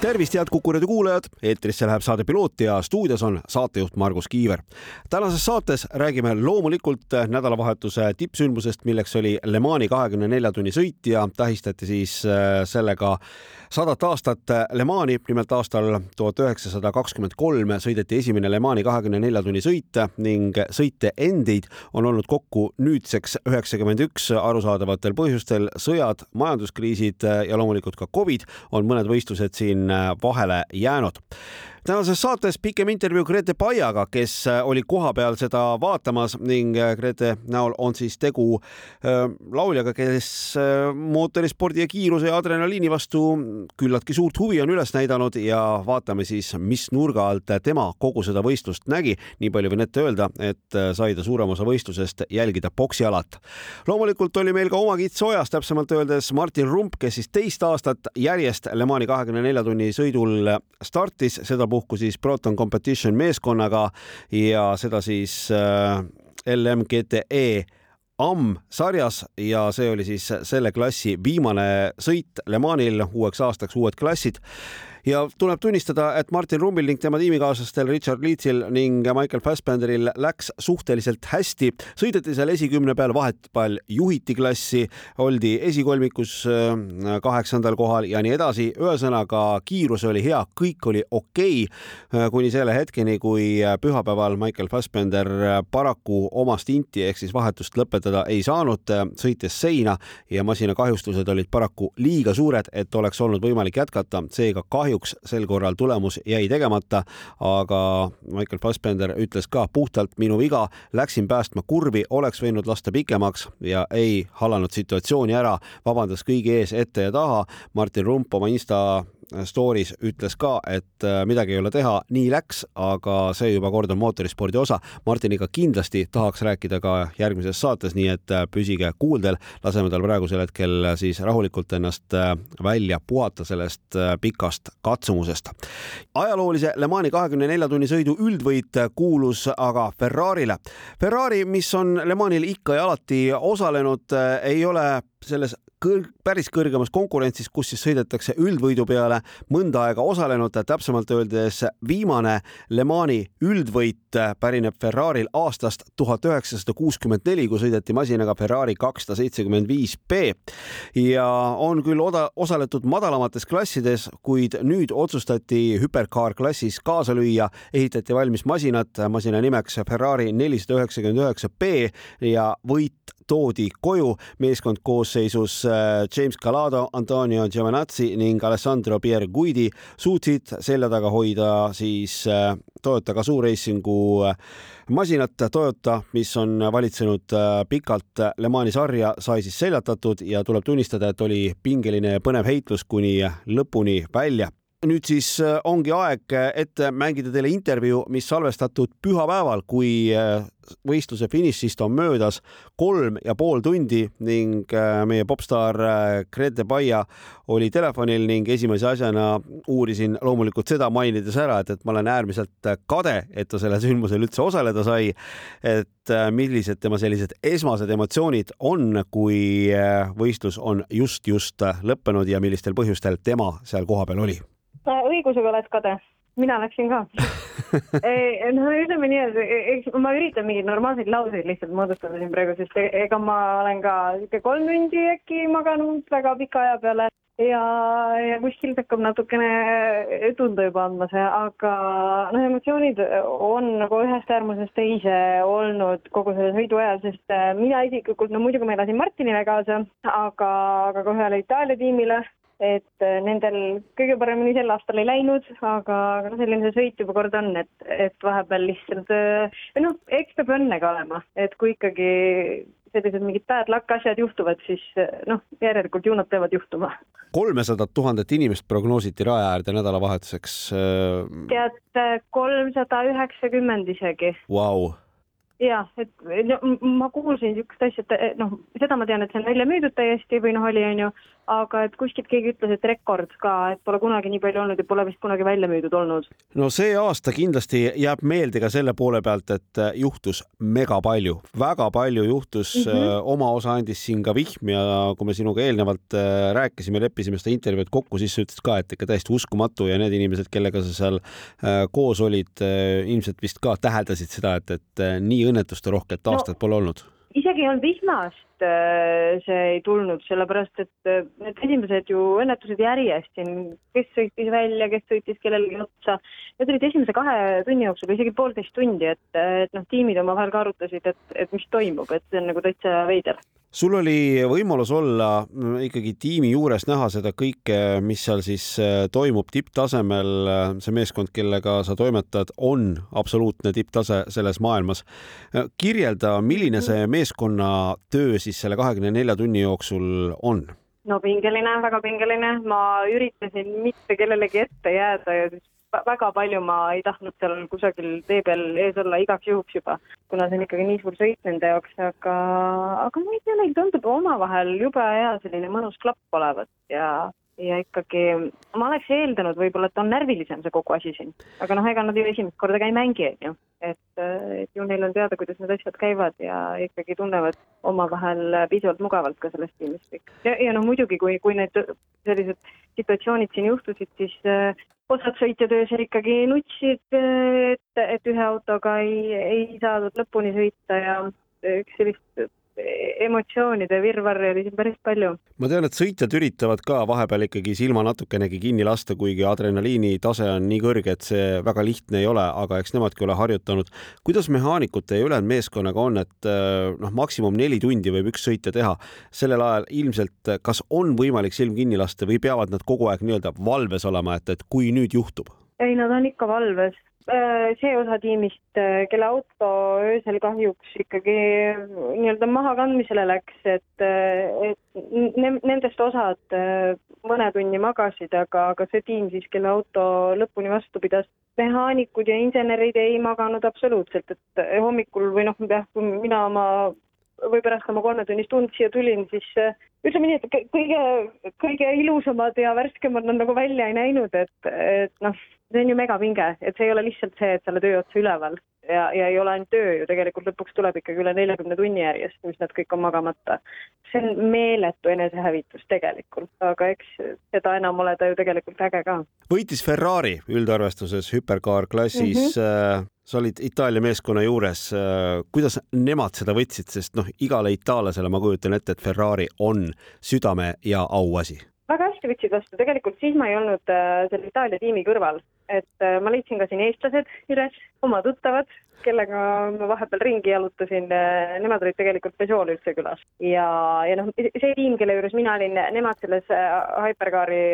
Tervist, head Kuku raadio kuulajad, eetrisse läheb saade Piloot ja stuudios on saatejuht Margus Kiiver. tänases saates räägime loomulikult nädalavahetuse tippsündmusest, milleks oli Le Mani kahekümne nelja tunni sõit ja tähistati siis äh, sellega sadat aastat. Le Mani, nimelt aastal tuhat üheksasada kakskümmend kolm sõideti esimene Le Mani kahekümne nelja tunni sõit ning sõite endid on olnud kokku nüüdseks üheksakümmend üks. Arusaadavatel põhjustel, sõjad, majanduskriisid ja loomulikult ka Covid on mõned võistlused siin vahele jäänud tänases saates pikem intervjuu Grete Paiaga, kes äh, oli kohapeal seda vaatamas ning äh, Grete näol on siis tegu äh, lauljaga, kes mootorispordi ja kiiruse ja adrenaliini vastu küllaltki suurt huvi on üles näidanud ja vaatame siis, mis nurga alt tema kogu seda võistlust nägi. nii palju võin ette öelda, et sai ta suurem osa võistlusest jälgida poksialat. loomulikult oli meil ka oma kits ojas, täpsemalt öeldes Martin Rump, kes siis teist aastat järjest Le Mani kahekümne nelja tunni sõidul startis, seda sedapuhku siis Proton Competition meeskonnaga ja seda siis äh, LMGTE AM-sarjas ja see oli siis selle klassi viimane sõit Le Manil, uueks aastaks uued klassid ja tuleb tunnistada, et Martin Rummil ning tema tiimikaaslastel Richard Leedsil ning Michael Fassbenderil läks suhteliselt hästi. sõideti seal esikümne peal, vahetpeal juhiti klassi, oldi esikolmikus äh, kaheksandal kohal ja nii edasi. ühesõnaga, kiirus oli hea, kõik oli okei okay, äh, kuni selle hetkeni, kui pühapäeval Michael Fassbender paraku oma stinti ehk siis vahetust lõpetada ei saanud, sõites seina ja masina kahjustused olid paraku liiga suured, et oleks olnud võimalik jätkata, seega kahju kahjuks sel korral tulemus jäi tegemata, aga Michael Fassbender ütles ka puhtalt minu viga, läksin päästma kurvi, oleks võinud lasta pikemaks ja ei hallanud situatsiooni ära, vabandas kõigi ees ette ja taha. Martin Rump oma Insta story's ütles ka, et äh, midagi ei ole teha, nii läks, aga see juba kord on mootorispordi osa. Martiniga kindlasti tahaks rääkida ka järgmises saates, nii et äh, püsige kuuldel, laseme tal praegusel hetkel äh, siis rahulikult ennast välja puhata sellest pikast katsumusest. ajaloolise Le Mani kahekümne nelja tunni sõidu üldvõit kuulus aga Ferrarile. Ferrari, mis on Le Manil ikka ja alati osalenud, ei ole selles kõrg, päris kõrgemas konkurentsis, kus siis sõidetakse üldvõidu peale mõnda aega osalenud, täpsemalt öeldes viimane Le Mani üldvõit pärineb Ferrari'l aastast tuhat üheksasada kuuskümmend neli, kui sõideti masinaga Ferrari kakssada seitsekümmend viis B. Ja on küll oda, osaletud madalamates klassides, kuid nüüd otsustati hüperkaar klassis kaasa lüüa, ehitati valmis masinad, masina nimeks Ferrari nelisada üheksakümmend üheksa B ja võit toodi koju. meeskond koosseisus äh, James Calado, Antonio Giovinazzi ning Alessandro Pierguidi suutsid selja taga hoida siis äh, Toyota Gazoo Racingu äh, masinat. Toyota, mis on valitsenud pikalt Le Mani sarja, sai siis seljatatud ja tuleb tunnistada, et oli pingeline ja põnev heitlus kuni lõpuni välja nüüd siis ongi aeg ette mängida teile intervjuu, mis salvestatud pühapäeval, kui võistluse finišist on möödas kolm ja pool tundi ning äh, meie popstaar äh, Grete Paia oli telefonil ning esimese asjana uurisin loomulikult seda mainides ära, et, et ma olen äärmiselt kade, et ta sellel sündmusel üldse osaleda sai. et äh, millised tema sellised esmased emotsioonid on, kui võistlus on just, just lõppenud ja millistel põhjustel tema seal kohapeal oli? Õigusega oled kade. Mina läksin ka. No ütleme nii, et e-, eks ma üritan mingeid normaalseid lauseid lihtsalt moodustada siin praegu, sest e-, ega ma olen ka sihuke kolm tundi äkki maganud väga pika aja peale ja, ja kuskilt hakkab natukene tunda juba andma see, aga noh, emotsioonid on nagu ühest äärmusest teise olnud kogu selle sõidu ajal, sest mina isiklikult, no muidugi ma elasin Martinile kaasa, aga, aga ka ühele Itaalia tiimile et äh, nendel kõige paremini sel aastal ei läinud, aga, aga noh, selline see sõit juba kord on, et, et vahepeal lihtsalt äh, noh, eks peab õnne ka olema, et kui ikkagi sellised mingid bad luck asjad juhtuvad, siis äh, noh, järelikult ju nad peavad juhtuma. kolmesadat tuhandet inimest prognoositi raja äärde nädalavahetuseks. tead, kolmsada üheksakümmend isegi wow jah, et no, ma kuulsin niisugust asja, et noh, seda ma tean, et see on välja müüdud täiesti või noh, oli on ju, aga et kuskilt keegi ütles, et rekord ka, et pole kunagi nii palju olnud ja pole vist kunagi välja müüdud olnud. no see aasta kindlasti jääb meelde ka selle poole pealt, et äh, juhtus mega palju, väga palju juhtus mm, -hmm. oma osa andis siin ka Vihm ja kui me sinuga eelnevalt äh, rääkisime, leppisime seda intervjuud kokku, siis sa ütlesid ka, et ikka täiesti uskumatu ja need inimesed, kellega sa seal koos olid, ilmselt vist ka täheldasid seda, et, et nii õnnetuste rohket aastat no, pole olnud isegi ei olnud vihmast äh, see ei tulnud, sellepärast et äh, need esimesed ju õnnetused järjest siin, kes sõitis välja, kes sõitis kellelegi otsa, need olid esimese kahe tunni jooksul isegi poolteist tundi, et, et noh, tiimid omavahel ka arutasid, et, et mis toimub, et see on nagu täitsa veider sul oli võimalus olla mm, ikkagi tiimi juures, näha seda kõike, mis seal siis äh, toimub tipptasemel. see meeskond, kellega sa toimetad, on absoluutne tipptase selles maailmas. Äh, kirjelda, milline see meeskonna töö siis selle kahekümne nelja tunni jooksul on? no pingeline, väga pingeline, ma üritasin mitte kellelegi ette jääda ja siis väga palju ma ei tahtnud seal kusagil tee peal ees olla igaks juhuks juba, kuna see on ikkagi nii suur sõit nende jaoks, aga, aga ma ei tea, neil tundub omavahel jube hea selline mõnus klapp olevat ja ja ikkagi ma oleks eeldanud võib-olla, et on närvilisem see kogu asi siin, aga noh, ega nad ju esimest korda ka ei mängi, on ju, et, et ju neil on teada, kuidas need asjad käivad ja ikkagi tunnevad omavahel piisavalt mugavalt ka selles tiimis kõik. ja, ja noh, muidugi, kui, kui need sellised situatsioonid siin juhtusid, siis äh, osad sõitjad öösel ikkagi nutsid, et, et ühe autoga ei, ei saadud lõpuni sõita ja üks sellist emotsioonide virvarri oli siin päris palju. ma tean, et sõitjad üritavad ka vahepeal ikkagi silma natukenegi kinni lasta, kuigi adrenaliini tase on nii kõrge, et see väga lihtne ei ole, aga eks nemadki ole harjutanud. kuidas mehaanikute ja ülejäänud meeskonnaga on, et eh, noh, maksimum neli tundi võib üks sõitja teha. sellel ajal ilmselt, kas on võimalik silm kinni lasta või peavad nad kogu aeg nii-öelda valves olema, et, et kui nüüd juhtub? ei, nad on ikka valves, Äh, see osa tiimist, äh, kelle auto öösel kahjuks ikkagi nii-öelda mahakandmisele läks, et, äh, et ne, nendest osad mõne tunni magasid, aga, aga see tiim siis, kelle auto lõpuni vastu pidas, mehaanikud ja insenerid ei maganud absoluutselt, et hommikul või noh, jah, kui mina oma või pärast oma kolmetunnist und siia tulin, siis ütleme nii, et kõige, kõige ilusamad ja värskemad nad nagu välja ei näinud, et, et noh see on ju megapinge, et see ei ole lihtsalt see, et sa oled öö otsa üleval ja, ja ei ole ainult öö ju, tegelikult lõpuks tuleb ikkagi üle neljakümne tunni järjest, mis nad kõik on magamata. see on meeletu enesehävitus tegelikult, aga eks seda enam ole ta ju tegelikult äge ka. võitis Ferrari üldarvestuses hüperkaarklassis mm. -hmm. sa olid Itaalia meeskonna juures. Äh, kuidas nemad seda võtsid, sest noh, igale itaallasele ma kujutan ette, et Ferrari on südame ja auasi väga võtsid vastu, tegelikult siis ma ei olnud äh, selle Itaalia tiimi kõrval, et äh, ma leidsin ka siin eestlased üles, oma tuttavad, kellega ma vahepeal ringi jalutasin, äh, nemad olid tegelikult Peugeot üldse külas. ja, ja noh, see tiim, kelle juures mina olin, nemad selles Hypercari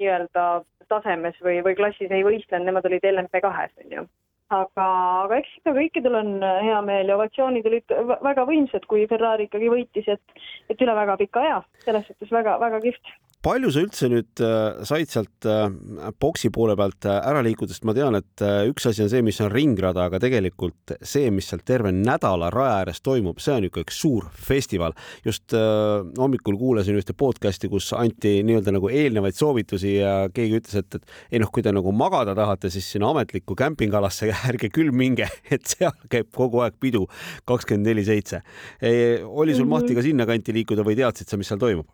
nii-öelda tasemes või, või klassis ei võistlenud, nemad olid LMP kahes, on ju. Aga, aga eks ikka kõikidel on hea meel ja ovatsioonid olid väga võimsad, kui Ferrari ikkagi võitis, et, et üle väga pika aja, selles suhtes väga-väga kihvt palju sa üldse nüüd äh, said sealt äh, boksi poole pealt äh, ära liikuda, sest ma tean, et üks asi on see, mis on ringrada, aga tegelikult see, mis seal terve nädala raja ääres toimub, see on ikka üks suur festival. just hommikul kuulasin ühte podcast'i, kus anti nii-öelda nagu eelnevaid soovitusi ja keegi ütles, et, et ei noh, kui te nagu magada tahate, siis sinna ametlikku kämpingalasse ärge küll minge, et seal käib kogu aeg pidu kakskümmend neli seitse. oli sul mahti ka sinnakanti liikuda või teadsid sa, mis seal toimub?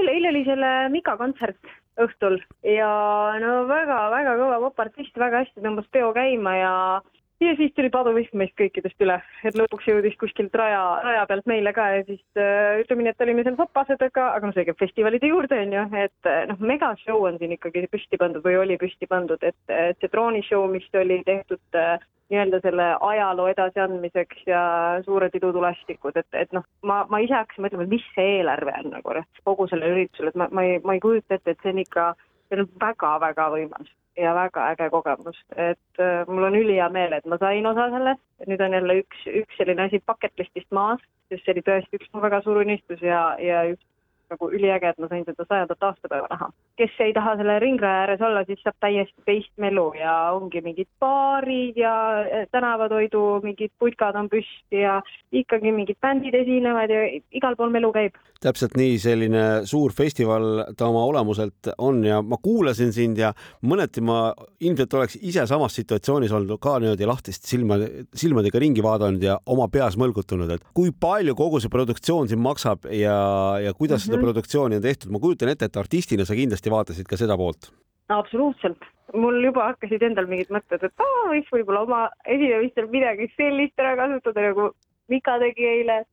Küll, eile oli selle Mika kontsert õhtul ja no väga-väga kõva popartist, väga hästi tõmbas peo käima ja ja siis tuli paduvihm meist kõikidest üle, et lõpuks jõudis kuskilt raja, raja pealt meile ka ja siis äh, ütleme nii, et olime seal sopased, aga, noh, see käib festivalide juurde onju, et äh, noh, megashow on siin ikkagi püsti pandud või oli püsti pandud, et, et see droonishow, mis oli tehtud äh, nii-öelda selle ajaloo edasiandmiseks ja suured idutulestikud, et, et noh, ma, ma ise hakkasin mõtlema, et mis see eelarve on nagu kogu sellel üritusel, et ma, ma ei, ma ei kujuta ette, et see on ikka, see on väga-väga võimas ja väga äge kogemus, et äh, mul on ülihea meel, et ma sain osa sellest, nüüd on jälle üks, üks selline asi bucket list'ist maas, sest see oli tõesti üks mu väga suur unistus ja, ja just nagu üliäge, et ma sain seda sajandat aastapäeva näha. kes ei taha selle ringraja ääres olla, siis saab täiesti teist melu ja ongi mingid baarid ja eh, tänavatoidu mingid putkad on püsti ja ikkagi mingid bändid esinevad ja igal pool melu käib. täpselt nii, selline suur festival ta oma olemuselt on ja ma kuulasin sind ja mõneti ma ilmselt oleks ise samas situatsioonis olnud ka niimoodi lahtiste silma, silmadega ringi vaadanud ja oma peas mõlgutanud, et kui palju kogu see produktsioon siin maksab ja, ja kuidas mm -hmm. seda mhm. produktsiooni on tehtud, ma kujutan ette, et artistina sa kindlasti vaatasid ka seda poolt. absoluutselt, mul juba hakkasid endal mingid mõtted, et aa, võiks võib-olla oma esinemistel midagi sellist ära kasutada, nagu Mika tegi eile.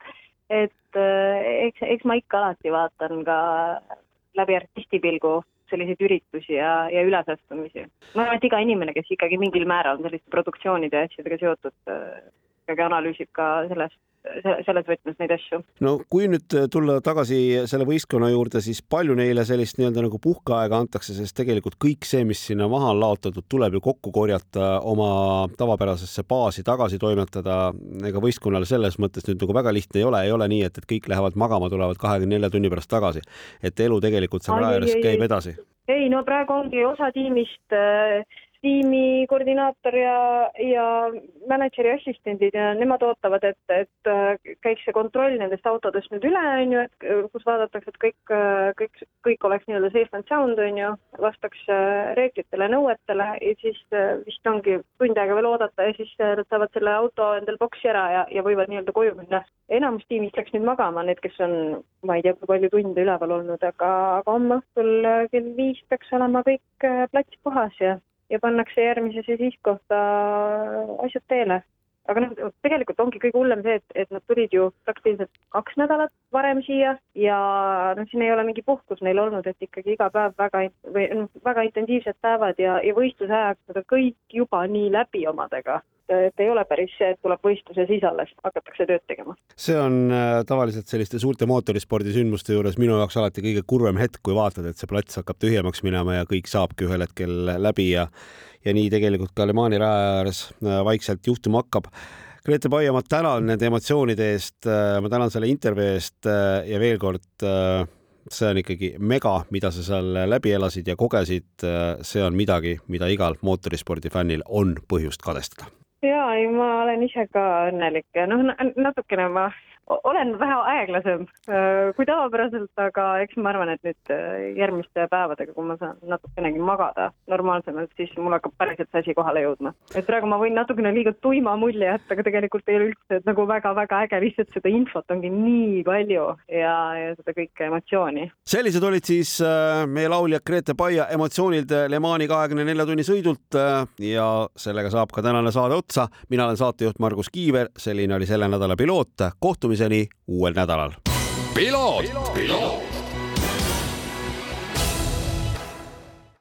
et äh, eks, eks ma ikka alati vaatan ka läbi artisti pilgu selliseid üritusi ja, ja ülesastumisi. ma arvan, et iga inimene, kes ikkagi mingil määral selliste produktsioonide ja asjadega seotud, äh, ikkagi analüüsib ka sellest selles võtmes neid asju. no kui nüüd tulla tagasi selle võistkonna juurde, siis palju neile sellist nii-öelda nagu puhkeaega antakse, sest tegelikult kõik see, mis sinna maha on laotatud, tuleb ju kokku korjata, oma tavapärasesse baasi tagasi toimetada. ega võistkonnal selles mõttes nüüd nagu väga lihtne ei ole, ei ole nii, et, et kõik lähevad magama, tulevad kahekümne nelja tunni pärast tagasi. et elu tegelikult seal raja ääres käib edasi. ei no praegu ongi osa tiimist äh, tiimi koordinaator ja, ja mänedžeri assistendid ja nemad ootavad, et, et äh, käiks see kontroll nendest autodest nüüd üle, on ju, et äh, kus vaadatakse, et kõik, äh, kõik, kõik oleks nii-öelda safe and sound, on ju, vastaks reeglitele, nõuetele ja siis vist ongi tund aega veel oodata ja siis nad saavad selle auto endal boksi ära ja, ja võivad nii-öelda koju minna. enamus tiimist läks nüüd magama, need, kes on, ma ei tea, kui palju tunde üleval olnud, aga, aga homme õhtul kell viis peaks olema kõik plats puhas ja ja pannakse järgmisesse sihtkohta asjad teele. aga noh, tegelikult ongi kõige hullem see, et, et nad tulid ju praktiliselt kaks nädalat varem siia ja noh, siin ei ole mingi puhkus neil olnud, et ikkagi iga päev väga või noh, väga intensiivsed päevad ja, ja võistluse ajaks nad on kõik juba nii läbi omadega et ei ole päris see, et tuleb võistluse siis alles hakatakse tööd tegema. see on äh, tavaliselt selliste suurte mootorispordisündmuste juures minu jaoks alati kõige kurvem hetk, kui vaatad, et see plats hakkab tühjemaks minema ja kõik saabki ühel hetkel läbi ja ja nii tegelikult ka Le Mani raja ääres äh, vaikselt juhtuma hakkab. Grete Paia, ma tänan nende emotsioonide eest, äh, ma tänan selle intervjuu eest ja veel kord see on ikkagi mega, mida sa seal läbi elasid ja kogesid. see on midagi, mida igal mootorispordi fännil on põhjust kadestada ja ei, ma olen ise ka õnnelik ja noh, natukene ma olen vähe aeglasem äh, kui tavapäraselt, aga eks ma arvan, et nüüd äh, järgmiste päevadega, kui ma saan natukenegi magada normaalsemalt, siis mul hakkab päriselt see asi kohale jõudma. et praegu ma võin natukene liiga tuima mulje jätta, aga tegelikult ei ole üldse nagu väga-väga äge, lihtsalt seda infot ongi nii palju ja, ja seda kõike emotsiooni. sellised olid siis äh, meie laulja Grete Paia emotsioonid Le Mani kahekümne nelja tunni sõidult ja sellega saab ka tänane saade otsa. mina olen saatejuht Margus Kiiver, selline oli selle nädala piloot, kohtumiseni uuel nädalal. piloot, piloot